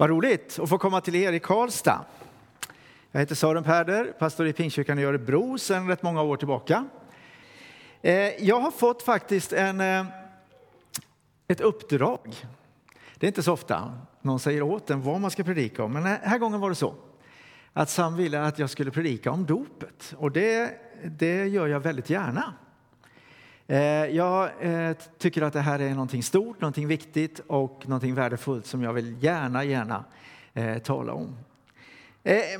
Vad roligt att få komma till er i Karlstad. Jag heter Sören Pärder, pastor i Pingstkyrkan i Örebro sedan rätt många år tillbaka. Eh, jag har fått faktiskt en, eh, ett uppdrag. Det är inte så ofta någon säger åt en vad man ska predika om, men den här gången var det så att Sam ville att jag skulle predika om dopet och det, det gör jag väldigt gärna. Eh, jag eh, tycker att det här är någonting stort, någonting viktigt och någonting värdefullt som jag vill gärna, gärna eh, tala om.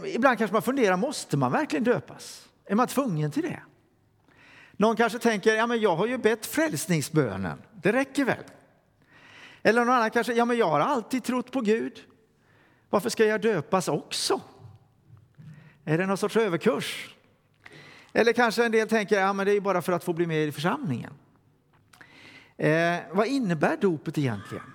Ibland kanske man funderar, måste man verkligen döpas? Är man tvungen till det? Någon kanske tänker, ja men jag har ju bett frälsningsbönen, det räcker väl? Eller någon annan kanske, ja men jag har alltid trott på Gud, varför ska jag döpas också? Är det någon sorts överkurs? Eller kanske en del tänker att ja, det är bara för att få bli med i församlingen. Eh, vad innebär dopet egentligen?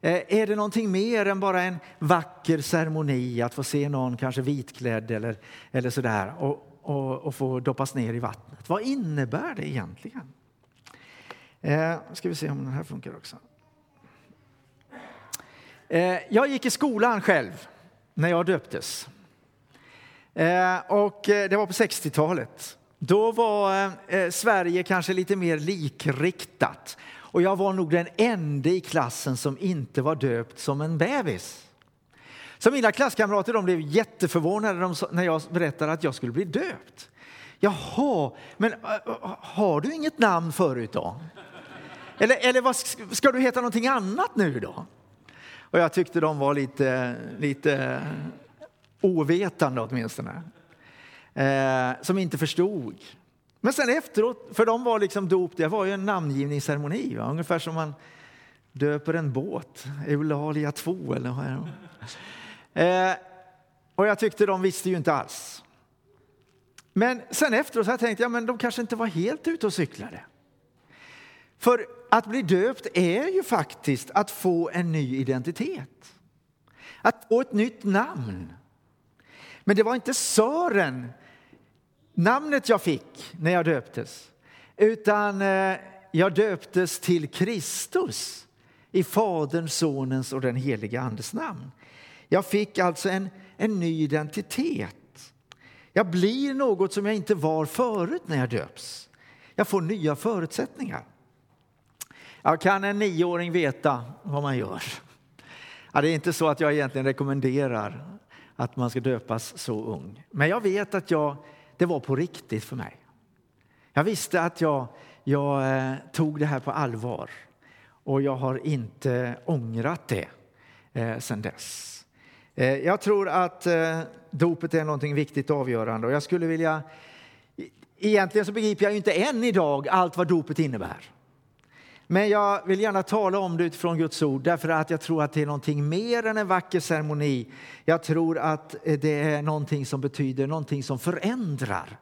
Eh, är det någonting mer än bara en vacker ceremoni att få se någon kanske vitklädd eller, eller sådär och, och, och få doppas ner i vattnet? Vad innebär det egentligen? Eh, ska vi se om den här funkar också. Eh, jag gick i skolan själv när jag döptes. Eh, och eh, det var på 60-talet. Då var eh, Sverige kanske lite mer likriktat. Och jag var nog den enda i klassen som inte var döpt som en bebis. Så mina klasskamrater de blev jätteförvånade när jag berättade att jag skulle bli döpt. Jaha, men har du inget namn förut då? Eller, eller vad, ska du heta någonting annat nu då? Och jag tyckte de var lite, lite ovetande åtminstone, eh, som inte förstod. Men sen efteråt, för de var liksom dop, det var ju en namngivningsceremoni, va? ungefär som man döper en båt, Eulalia 2 eller vad är eh, Och jag tyckte de visste ju inte alls. Men sen efteråt så jag tänkt, men de kanske inte var helt ute och cyklade. För att bli döpt är ju faktiskt att få en ny identitet. Att få ett nytt namn. Men det var inte Sören, namnet jag fick när jag döptes, utan eh, jag döptes till Kristus i Faderns, Sonens och den helige Andes namn. Jag fick alltså en, en ny identitet. Jag blir något som jag inte var förut när jag döps. Jag får nya förutsättningar. Jag kan en nioåring veta vad man gör? Ja, det är inte så att jag egentligen rekommenderar att man ska döpas så ung. Men jag vet att jag, det var på riktigt för mig. Jag visste att jag, jag eh, tog det här på allvar och jag har inte ångrat det eh, sen dess. Eh, jag tror att eh, dopet är något viktigt och avgörande och jag skulle vilja e-, Egentligen så begriper jag inte än idag allt vad dopet innebär. Men jag vill gärna tala om det utifrån Guds ord därför att jag tror att det är någonting mer än en vacker ceremoni. Jag tror att det är någonting som betyder någonting som förändrar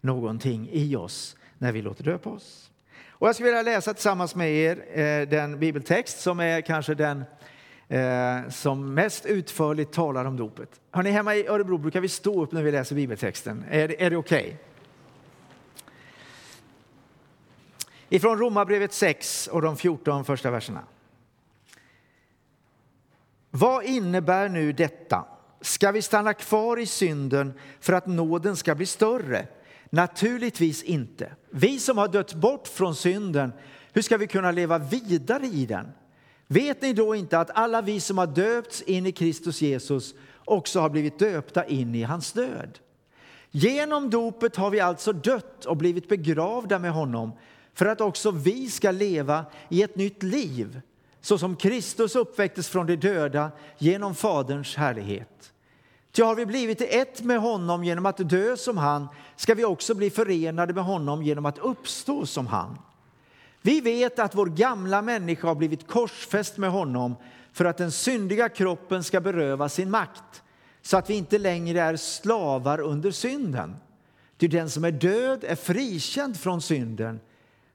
någonting i oss när vi låter döpa oss. Och jag skulle vilja läsa tillsammans med er eh, den bibeltext som är kanske den eh, som mest utförligt talar om dopet. Hörrni, hemma i Örebro brukar vi stå upp när vi läser bibeltexten. Är, är det okej? Okay? Ifrån Romarbrevet 6 och de 14 första verserna. Vad innebär nu detta? Ska vi stanna kvar i synden för att nåden ska bli större? Naturligtvis inte. Vi som har dött bort från synden, hur ska vi kunna leva vidare i den? Vet ni då inte att alla vi som har döpts in i Kristus Jesus också har blivit döpta in i hans död? Genom dopet har vi alltså dött och blivit begravda med honom för att också vi ska leva i ett nytt liv så som Kristus uppväcktes från de döda genom Faderns härlighet. Ty har vi blivit ett med honom genom att dö som han ska vi också bli förenade med honom genom att uppstå som han. Vi vet att vår gamla människa har blivit korsfäst med honom för att den syndiga kroppen ska beröva sin makt så att vi inte längre är slavar under synden. Ty den som är död är frikänd från synden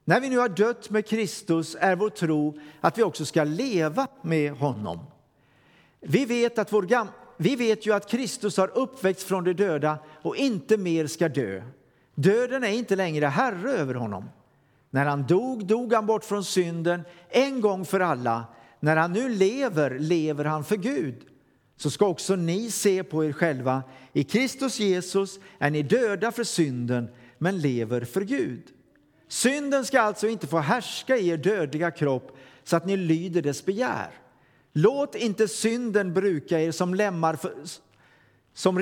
när vi nu har dött med Kristus är vår tro att vi också ska leva med honom. Vi vet, att vår gam vi vet ju att Kristus har uppväckts från de döda och inte mer ska dö. Döden är inte längre herre över honom. När han dog, dog han bort från synden en gång för alla. När han nu lever, lever han för Gud. så ska också ni se på er själva. I Kristus Jesus är ni döda för synden, men lever för Gud. Synden ska alltså inte få härska i er dödliga kropp så att ni lyder dess begär. Låt inte synden bruka er som lämmar för, som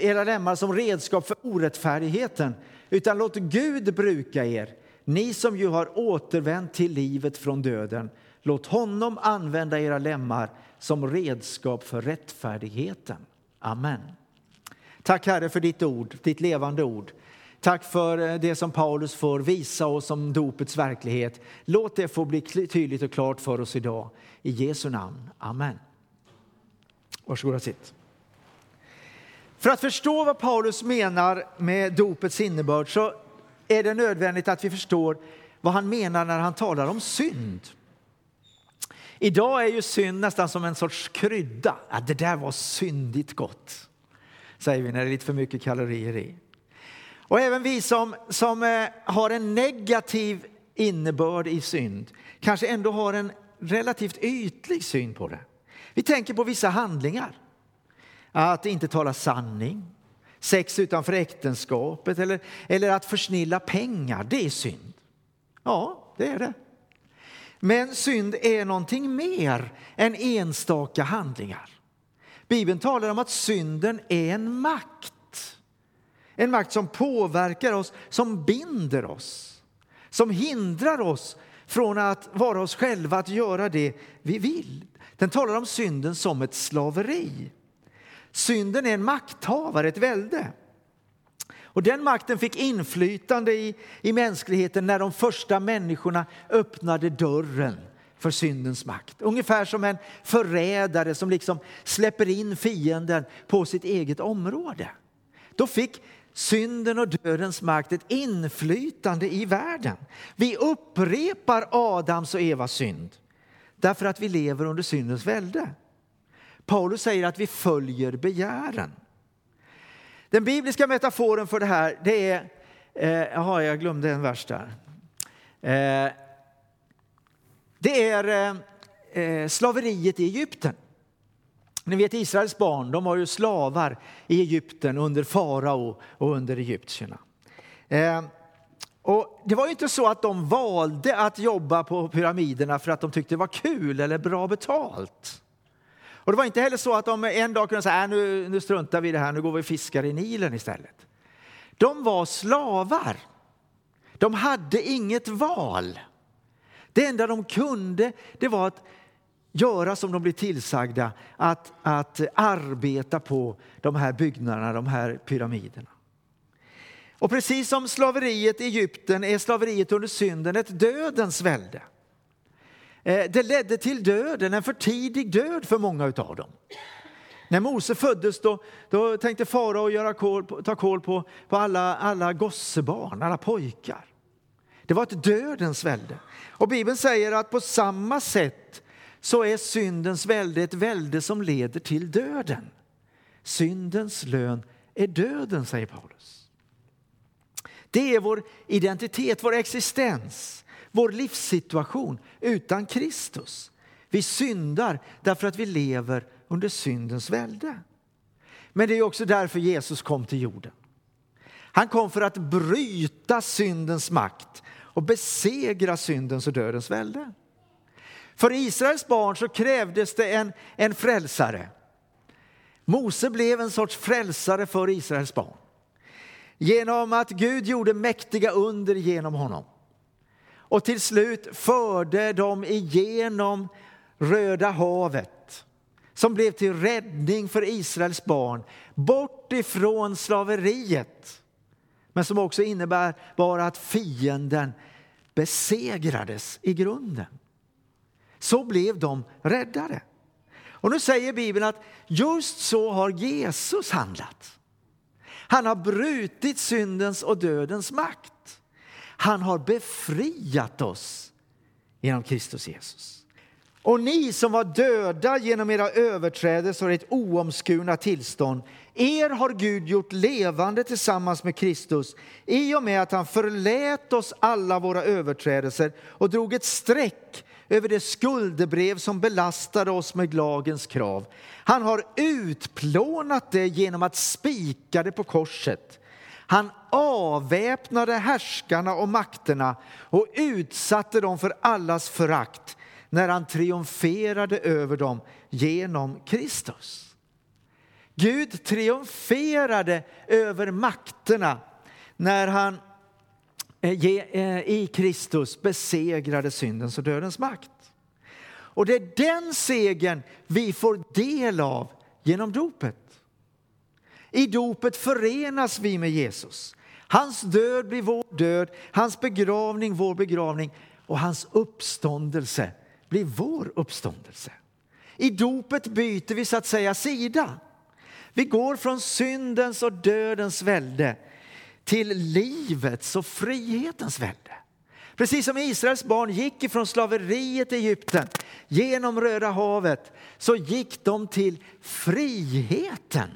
era lemmar som redskap för orättfärdigheten, utan låt Gud bruka er, ni som ju har återvänt till livet från döden. Låt honom använda era lemmar som redskap för rättfärdigheten. Amen. Tack Herre för ditt ord, ditt levande ord. Tack för eh, det som Paulus får visa oss om dopets verklighet. Låt det få bli tydligt och klart för oss idag. I Jesu namn. Amen. Varsågod och sitt. För att förstå vad Paulus menar med dopets innebörd så är det nödvändigt att vi förstår vad han menar när han talar om synd. Idag är ju synd nästan som en sorts krydda. Ja, det där var syndigt gott, säger vi när det är lite för mycket kalorier i. Och även vi som, som eh, har en negativ innebörd i synd kanske ändå har en relativt ytlig syn på det. Vi tänker på vissa handlingar. Att inte tala sanning, sex utanför äktenskapet eller, eller att försnilla pengar, det är synd. Ja, det är det. Men synd är någonting mer än enstaka handlingar. Bibeln talar om att synden är en makt. En makt som påverkar oss, som binder oss, som hindrar oss från att vara oss själva, att göra det vi vill. Den talar om synden som ett slaveri. Synden är en makthavare, ett välde. Och den makten fick inflytande i, i mänskligheten när de första människorna öppnade dörren för syndens makt. Ungefär som en förrädare som liksom släpper in fienden på sitt eget område. Då fick synden och dödens makt ett inflytande i världen. Vi upprepar Adams och Evas synd därför att vi lever under syndens välde. Paulus säger att vi följer begären. Den bibliska metaforen för det här det är, eh, jaha, jag glömde en vers där. Eh, det är eh, eh, slaveriet i Egypten. Ni vet Israels barn, de var ju slavar i Egypten under farao och under egyptierna. Eh, och det var ju inte så att de valde att jobba på pyramiderna för att de tyckte det var kul eller bra betalt. Och det var inte heller så att de en dag kunde säga, äh, nu, nu struntar vi i det här, nu går vi och fiskar i Nilen istället. De var slavar. De hade inget val. Det enda de kunde det var att göra som de blir tillsagda, att, att arbeta på de här byggnaderna, de här pyramiderna. Och precis som slaveriet i Egypten är slaveriet under synden ett dödens välde. Eh, det ledde till döden, en för tidig död för många av dem. När Mose föddes då, då tänkte farao göra kål, ta koll på, på alla, alla gossebarn, alla pojkar. Det var ett dödens välde. Och Bibeln säger att på samma sätt så är syndens välde ett välde som leder till döden. Syndens lön är döden, säger Paulus. Det är vår identitet, vår existens vår livssituation utan Kristus. Vi syndar därför att vi lever under syndens välde. Men det är också därför Jesus kom till jorden. Han kom för att bryta syndens makt och besegra syndens och dödens välde. För Israels barn så krävdes det en, en frälsare. Mose blev en sorts frälsare för Israels barn. Genom att Gud gjorde mäktiga under genom honom. Och till slut förde de igenom Röda havet som blev till räddning för Israels barn bort ifrån slaveriet. Men som också innebär bara att fienden besegrades i grunden. Så blev de räddade. Och nu säger Bibeln att just så har Jesus handlat. Han har brutit syndens och dödens makt. Han har befriat oss genom Kristus Jesus. Och ni som var döda genom era överträdelser och ert oomskurna tillstånd, er har Gud gjort levande tillsammans med Kristus i och med att han förlät oss alla våra överträdelser och drog ett streck över det skuldebrev som belastade oss med lagens krav. Han har utplånat det genom att spika det på korset. Han avväpnade härskarna och makterna och utsatte dem för allas förakt när han triumferade över dem genom Kristus. Gud triumferade över makterna när han Eh, eh, i Kristus besegrade syndens och dödens makt. Och det är den segern vi får del av genom dopet. I dopet förenas vi med Jesus. Hans död blir vår död, hans begravning vår begravning och hans uppståndelse blir vår uppståndelse. I dopet byter vi så att säga sida. Vi går från syndens och dödens välde till livets och frihetens välde. Precis som Israels barn gick ifrån slaveriet i Egypten genom Röda havet så gick de till friheten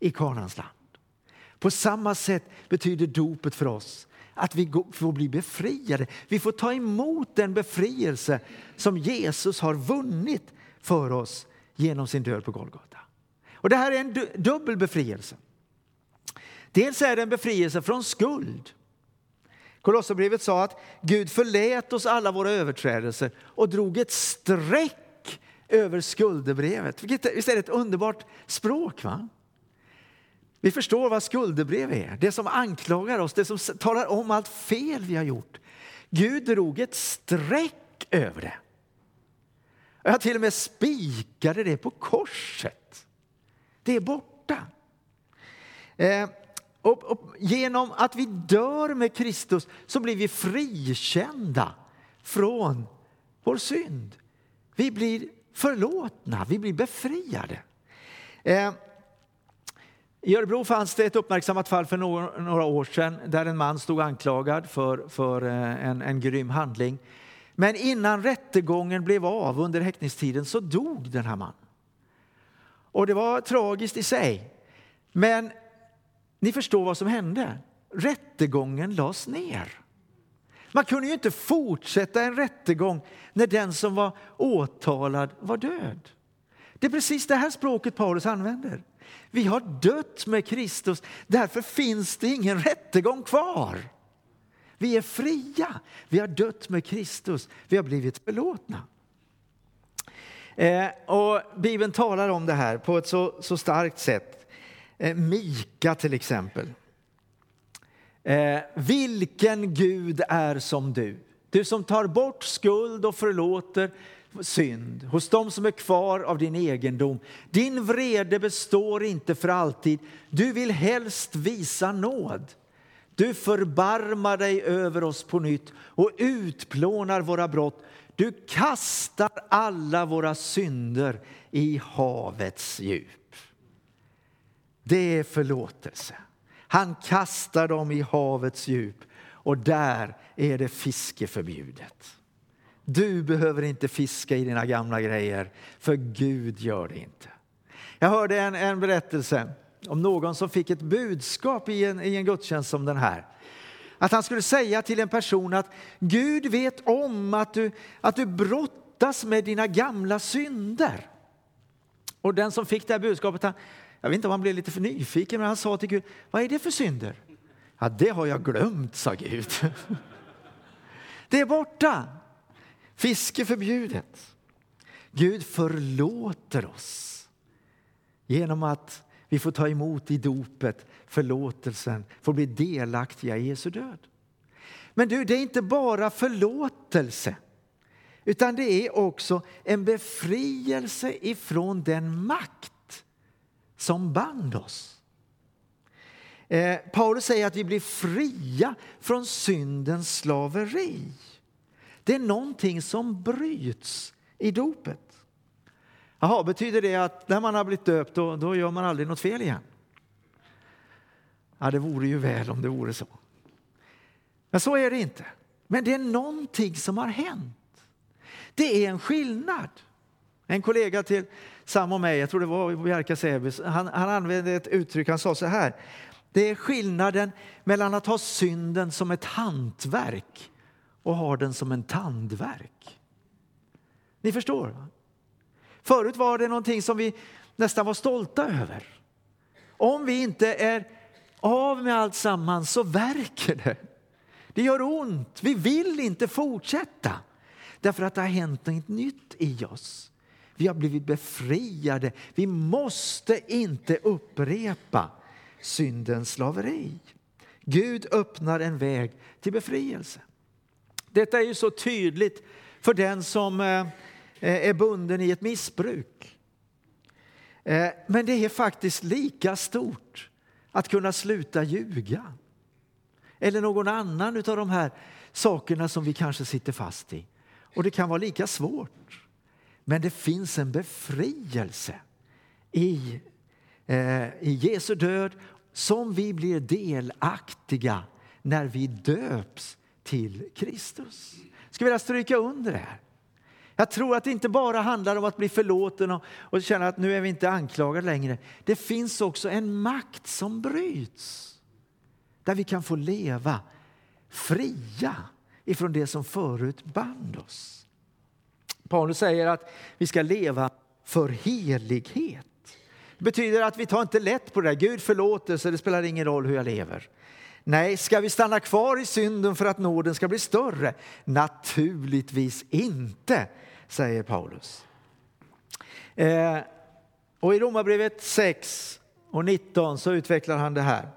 i Kanaans land. På samma sätt betyder dopet för oss att vi får bli befriade. Vi får ta emot den befrielse som Jesus har vunnit för oss genom sin död på Golgata. Och det här är en dubbel befrielse. Dels är det en befrielse från skuld. Kolosserbrevet sa att Gud förlät oss alla våra överträdelser och drog ett streck över skuldebrevet. Visst är det ett underbart språk? va? Vi förstår vad skuldebrev är, det som anklagar oss, det som talar om allt fel vi har gjort. Gud drog ett streck över det. Jag till och med spikade det på korset. Det är borta. Eh, och, och genom att vi dör med Kristus så blir vi frikända från vår synd. Vi blir förlåtna, vi blir befriade. Eh, i Örebro fanns det ett uppmärksammat fall för några år sedan där en man stod anklagad för, för eh, en, en grym handling. Men innan rättegången blev av under häktningstiden så dog den här mannen. Och det var tragiskt i sig. Men ni förstår vad som hände. Rättegången lades ner. Man kunde ju inte fortsätta en rättegång när den som var åtalad var död. Det är precis det här språket Paulus använder. Vi har dött med Kristus, därför finns det ingen rättegång kvar. Vi är fria, vi har dött med Kristus, vi har blivit förlåtna. Eh, och Bibeln talar om det här på ett så, så starkt sätt. Eh, Mika till exempel. Eh, vilken Gud är som du? Du som tar bort skuld och förlåter synd hos dem som är kvar av din egendom. Din vrede består inte för alltid. Du vill helst visa nåd. Du förbarmar dig över oss på nytt och utplånar våra brott. Du kastar alla våra synder i havets djup. Det är förlåtelse. Han kastar dem i havets djup och där är det fiske förbjudet. Du behöver inte fiska i dina gamla grejer, för Gud gör det inte. Jag hörde en, en berättelse om någon som fick ett budskap i en, i en gudstjänst som den här. Att han skulle säga till en person att Gud vet om att du, att du brottas med dina gamla synder. Och den som fick det här budskapet, han, jag vet inte om han blev lite för nyfiken, men han sa till Gud, vad är det för synder? Ja, det har jag glömt, sa Gud. Det är borta. Fiske förbjudet. Gud förlåter oss genom att vi får ta emot i dopet förlåtelsen, får bli delaktiga i Jesu död. Men du, det är inte bara förlåtelse utan det är också en befrielse ifrån den makt som band oss. Eh, Paulus säger att vi blir fria från syndens slaveri. Det är någonting som bryts i dopet. Jaha, betyder det att när man har blivit döpt då, då gör man aldrig något fel igen? Ja, det vore ju väl om det vore så. Men så är det inte. Men det är någonting som har hänt. Det är en skillnad. En kollega till Sam och mig, jag tror det var Bjerka Säbys, han, han använde ett uttryck, han sa så här. Det är skillnaden mellan att ha synden som ett hantverk och ha den som en tandverk. Ni förstår? Förut var det någonting som vi nästan var stolta över. Om vi inte är av med allt sammans så verkar det. Det gör ont. Vi vill inte fortsätta därför att det har hänt något nytt i oss. Vi har blivit befriade. Vi måste inte upprepa syndens slaveri. Gud öppnar en väg till befrielse. Detta är ju så tydligt för den som eh, eh, är bunden i ett missbruk. Eh, men det är faktiskt lika stort att kunna sluta ljuga. Eller någon annan av de här sakerna som vi kanske sitter fast i. Och det kan vara lika svårt. Men det finns en befrielse i, eh, i Jesu död som vi blir delaktiga när vi döps till Kristus. Jag skulle vilja stryka under det här. Jag tror att det inte bara handlar om att bli förlåten och, och känna att nu är vi inte anklagade längre. Det finns också en makt som bryts. Där vi kan få leva fria ifrån det som förut band oss. Paulus säger att vi ska leva för helighet. Det betyder att vi tar inte lätt på det där. Gud förlåter så det spelar ingen roll hur jag lever. Nej, ska vi stanna kvar i synden för att nåden ska bli större? Naturligtvis inte, säger Paulus. Eh, och I Romarbrevet 6 och 19 så utvecklar han det här.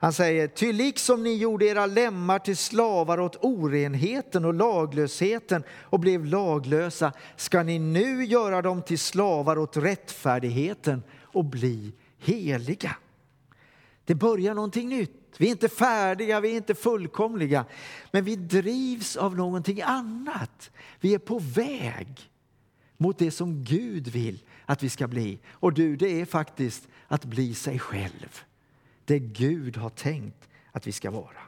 Han säger, ty liksom ni gjorde era lemmar till slavar åt orenheten och laglösheten och blev laglösa ska ni nu göra dem till slavar åt rättfärdigheten och bli heliga. Det börjar någonting nytt. Vi är inte färdiga, vi är inte fullkomliga, men vi drivs av någonting annat. Vi är på väg mot det som Gud vill att vi ska bli. Och du, det är faktiskt att bli sig själv. Det Gud har tänkt att vi ska vara.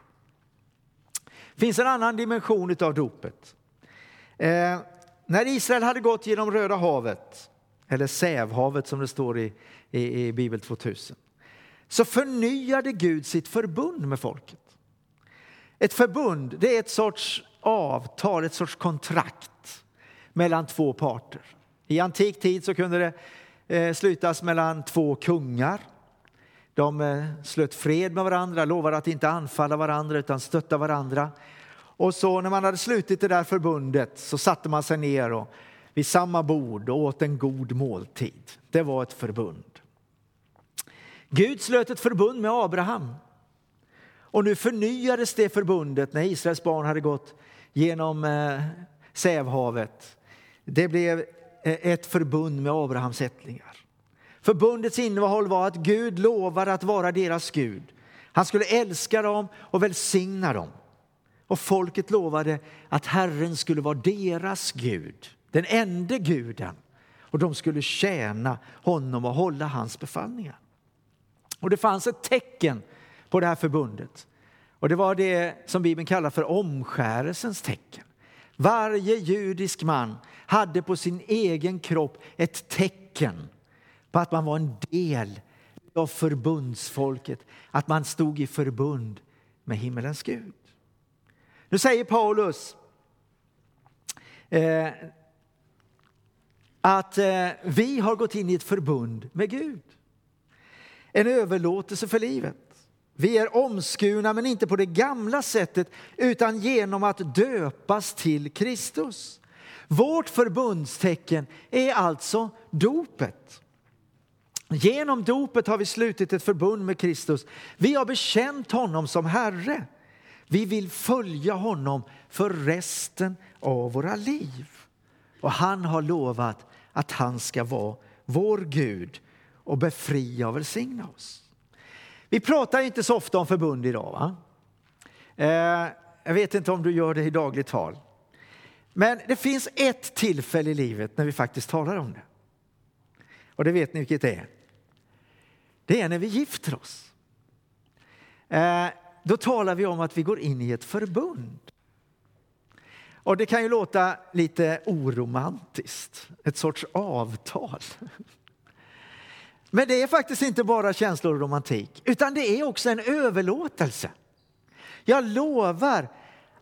Det finns en annan dimension av dopet. Eh, när Israel hade gått genom Röda havet, eller Sävhavet som det står i, i, i Bibel 2000, så förnyade Gud sitt förbund med folket. Ett förbund det är ett sorts avtal, ett sorts kontrakt mellan två parter. I antik tid så kunde det eh, slutas mellan två kungar. De eh, slöt fred med varandra, lovade att inte anfalla varandra utan stötta varandra. Och så när man hade slutit det där förbundet så satte man sig ner och, vid samma bord och åt en god måltid. Det var ett förbund. Gud slöt ett förbund med Abraham. Och nu förnyades det förbundet när Israels barn hade gått genom eh, Sävhavet. Det blev eh, ett förbund med Abrahams ättlingar. Förbundets innehåll var att Gud lovade att vara deras Gud. Han skulle älska dem och välsigna dem. Och folket lovade att Herren skulle vara deras Gud, den enda guden. Och de skulle tjäna honom och hålla hans befallningar. Och det fanns ett tecken på det här förbundet. Och det var det som Bibeln kallar för omskärelsens tecken. Varje judisk man hade på sin egen kropp ett tecken på att man var en del av förbundsfolket, att man stod i förbund med himmelens Gud. Nu säger Paulus eh, att eh, vi har gått in i ett förbund med Gud en överlåtelse för livet. Vi är omskurna, men inte på det gamla sättet utan genom att döpas till Kristus. Vårt förbundstecken är alltså dopet. Genom dopet har vi slutit ett förbund med Kristus. Vi har bekänt honom som Herre. Vi vill följa honom för resten av våra liv. Och han har lovat att han ska vara vår Gud och befria och välsigna oss. Vi pratar inte så ofta om förbund idag. Va? Eh, jag vet inte om du gör det i dagligt tal. Men det finns ett tillfälle i livet när vi faktiskt talar om det. Och det vet ni vilket det är. Det är när vi gifter oss. Eh, då talar vi om att vi går in i ett förbund. Och det kan ju låta lite oromantiskt, ett sorts avtal. Men det är faktiskt inte bara känslor och romantik, utan det är också en överlåtelse. Jag lovar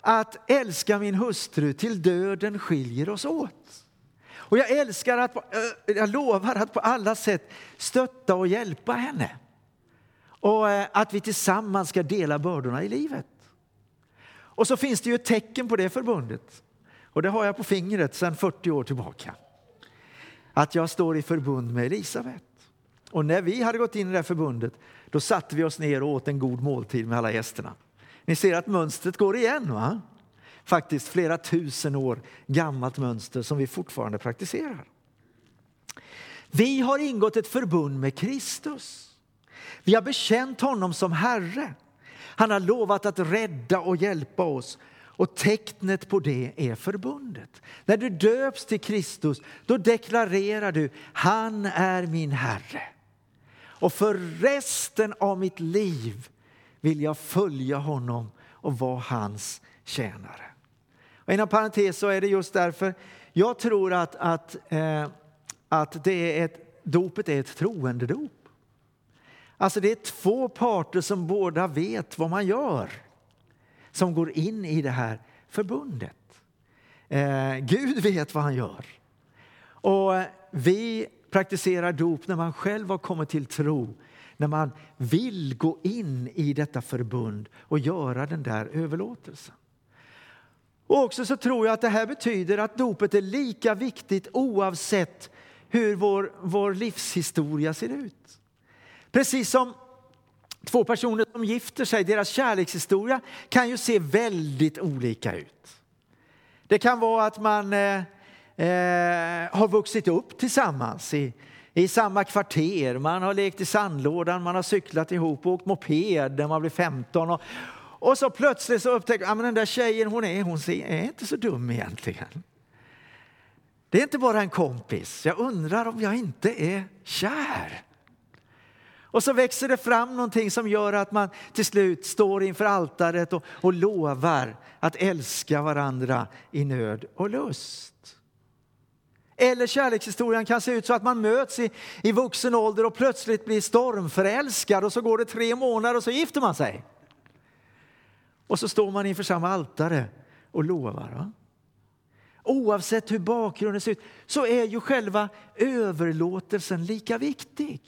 att älska min hustru till döden skiljer oss åt. Och jag älskar att, jag lovar att på alla sätt stötta och hjälpa henne. Och eh, att vi tillsammans ska dela bördorna i livet. Och så finns det ju ett tecken på det förbundet. Och det har jag på fingret sedan 40 år tillbaka. Att jag står i förbund med Elisabet. Och när vi hade gått in i det här förbundet, då satte vi oss ner och åt en god måltid med alla gästerna. Ni ser att mönstret går igen, va? Faktiskt flera tusen år gammalt mönster som vi fortfarande praktiserar. Vi har ingått ett förbund med Kristus. Vi har bekänt honom som Herre. Han har lovat att rädda och hjälpa oss och tecknet på det är förbundet. När du döps till Kristus, då deklarerar du han är min Herre. Och för resten av mitt liv vill jag följa honom och vara hans tjänare. Och inom parentes så är det just därför jag tror att, att, eh, att det är ett, dopet är ett troendedop. Alltså det är två parter som båda vet vad man gör som går in i det här förbundet. Eh, Gud vet vad han gör. Och vi praktiserar dop när man själv har kommit till tro när man vill gå in i detta förbund och göra den där överlåtelsen. Och också så tror jag att det här betyder att dopet är lika viktigt oavsett hur vår, vår livshistoria ser ut. Precis som två personer som gifter sig, deras kärlekshistoria kan ju se väldigt olika ut. Det kan vara att man eh, eh, har vuxit upp tillsammans i, i samma kvarter. Man har lekt i sandlådan, man har cyklat ihop och åkt moped när man blir 15. Och, och så plötsligt så upptäcker man att den där tjejen hon är, hon är inte så dum egentligen. Det är inte bara en kompis. Jag undrar om jag inte är kär. Och så växer det fram någonting som gör att man till slut står inför altaret och, och lovar att älska varandra i nöd och lust. Eller kärlekshistorien kan se ut så att man möts i, i vuxen ålder och plötsligt blir stormförälskad och så går det tre månader och så gifter man sig. Och så står man inför samma altare och lovar. Va? Oavsett hur bakgrunden ser ut så är ju själva överlåtelsen lika viktig.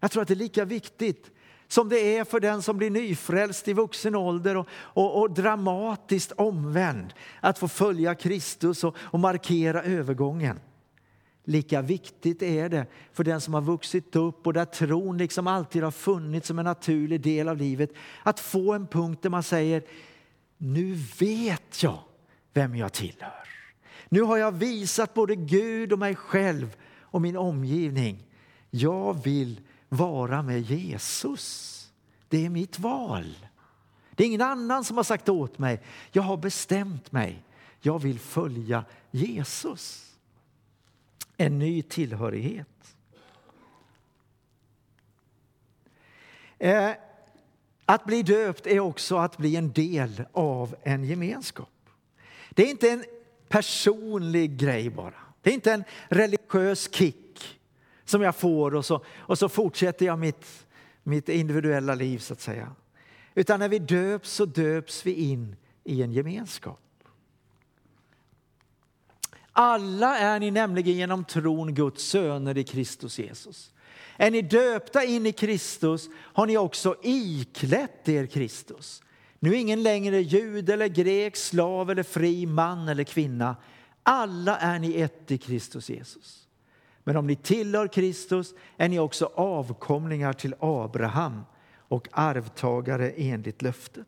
Jag tror att det är lika viktigt som det är för den som blir nyfrälst i vuxen ålder och, och, och dramatiskt omvänd att få följa Kristus och, och markera övergången. Lika viktigt är det för den som har vuxit upp och där tron liksom alltid har funnits som en naturlig del av livet att få en punkt där man säger nu vet jag vem jag tillhör. Nu har jag visat både Gud och mig själv och min omgivning. Jag vill vara med Jesus. Det är mitt val. Det är ingen annan som har sagt åt mig. Jag har bestämt mig. Jag vill följa Jesus. En ny tillhörighet. Eh, att bli döpt är också att bli en del av en gemenskap. Det är inte en personlig grej bara. Det är inte en religiös kick som jag får och så, och så fortsätter jag mitt, mitt individuella liv så att säga. Utan när vi döps så döps vi in i en gemenskap. Alla är ni nämligen genom tron Guds söner i Kristus Jesus. Är ni döpta in i Kristus har ni också iklätt er Kristus. Nu är ingen längre jud eller grek, slav eller fri, man eller kvinna. Alla är ni ett i Kristus Jesus. Men om ni tillhör Kristus är ni också avkomlingar till Abraham och arvtagare enligt löftet.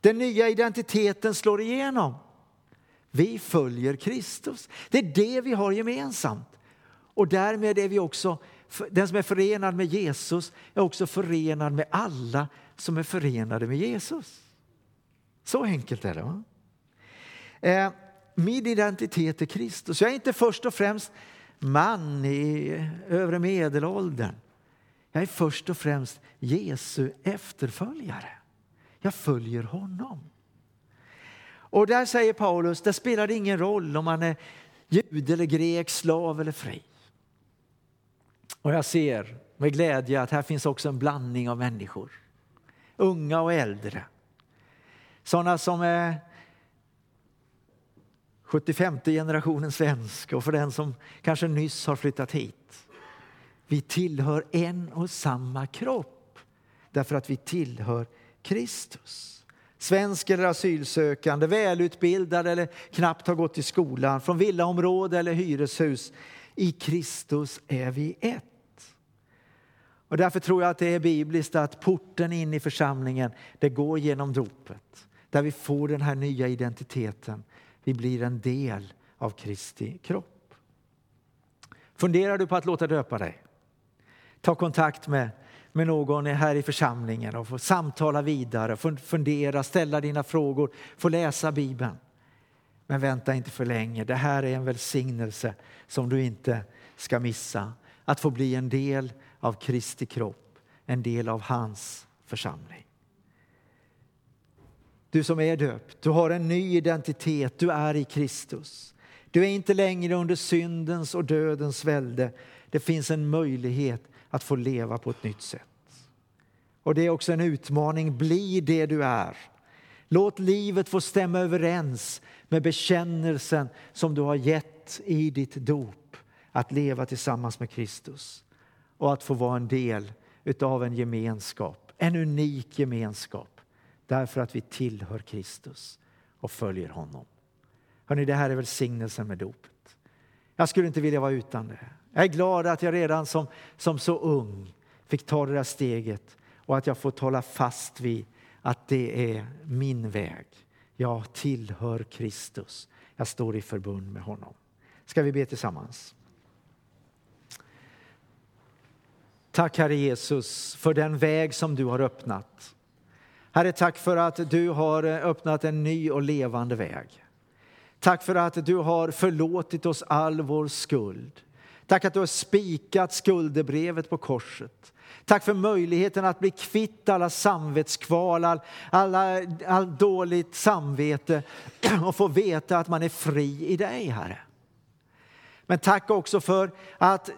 Den nya identiteten slår igenom. Vi följer Kristus. Det är det vi har gemensamt. Och därmed är vi också, den som är förenad med Jesus är också förenad med alla som är förenade med Jesus. Så enkelt är det. Va? Eh, min identitet är Kristus. Jag är inte först och främst man i övre medelåldern. Jag är först och främst Jesu efterföljare. Jag följer honom. Och där säger Paulus, det spelar ingen roll om man är jude eller grek, slav eller fri. Och jag ser med glädje att här finns också en blandning av människor. Unga och äldre. Sådana som är 75 generationen svensk och för den som kanske nyss har flyttat hit. Vi tillhör en och samma kropp därför att vi tillhör Kristus. Svensk eller asylsökande, välutbildad eller knappt har gått i skolan, från villaområde eller hyreshus. I Kristus är vi ett. Och därför tror jag att det är bibliskt att porten in i församlingen det går genom dopet. Där vi får den här nya identiteten. Vi blir en del av Kristi kropp. Funderar du på att låta döpa dig? Ta kontakt med, med någon här i församlingen och få samtala vidare, fundera, ställa dina frågor, få läsa Bibeln. Men vänta inte för länge. Det här är en välsignelse som du inte ska missa. Att få bli en del av Kristi kropp, en del av hans församling. Du som är döpt, du har en ny identitet, du är i Kristus. Du är inte längre under syndens och dödens välde. Det finns en möjlighet att få leva på ett nytt sätt. Och det är också en utmaning, bli det du är. Låt livet få stämma överens med bekännelsen som du har gett i ditt dop, att leva tillsammans med Kristus och att få vara en del av en gemenskap, en unik gemenskap därför att vi tillhör Kristus och följer honom. Hörrni, det här är välsignelsen med dopet. Jag skulle inte vilja vara utan det. Jag är glad att jag redan som, som så ung fick ta det där steget och att jag får hålla fast vid att det är min väg. Jag tillhör Kristus. Jag står i förbund med honom. Ska vi be tillsammans? Tack Herre Jesus för den väg som du har öppnat. Herre, tack för att du har öppnat en ny och levande väg. Tack för att du har förlåtit oss all vår skuld. Tack att du har spikat skuldebrevet på korset. Tack för möjligheten att bli kvitt alla samvetskval, all, alla, all dåligt samvete och få veta att man är fri i dig, Herre. Men tack också för att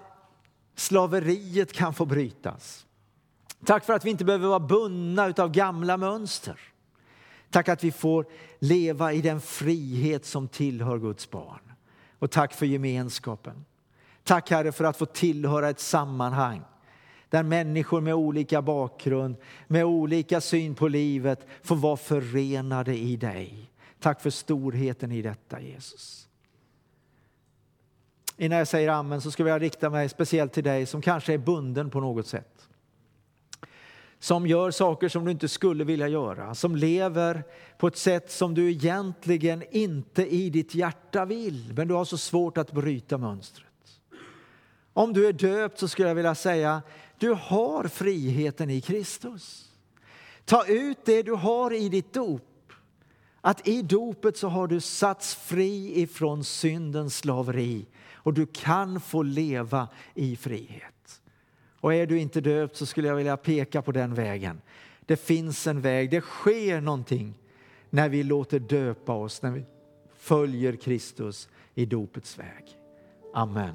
slaveriet kan få brytas. Tack för att vi inte behöver vara bundna av gamla mönster. Tack att vi får leva i den frihet som tillhör Guds barn. Och tack för gemenskapen. Tack Herre för att få tillhöra ett sammanhang där människor med olika bakgrund, med olika syn på livet får vara förenade i dig. Tack för storheten i detta Jesus. Innan jag säger amen så skulle jag rikta mig speciellt till dig som kanske är bunden på något sätt. Som gör saker som du inte skulle vilja göra, som lever på ett sätt som du egentligen inte i ditt hjärta vill, men du har så svårt att bryta mönstret. Om du är döpt så skulle jag vilja säga, du har friheten i Kristus. Ta ut det du har i ditt dop. Att i dopet så har du satts fri ifrån syndens slaveri och du kan få leva i frihet. Och är du inte döpt så skulle jag vilja peka på den vägen. Det finns en väg, det sker någonting när vi låter döpa oss, när vi följer Kristus i dopets väg. Amen.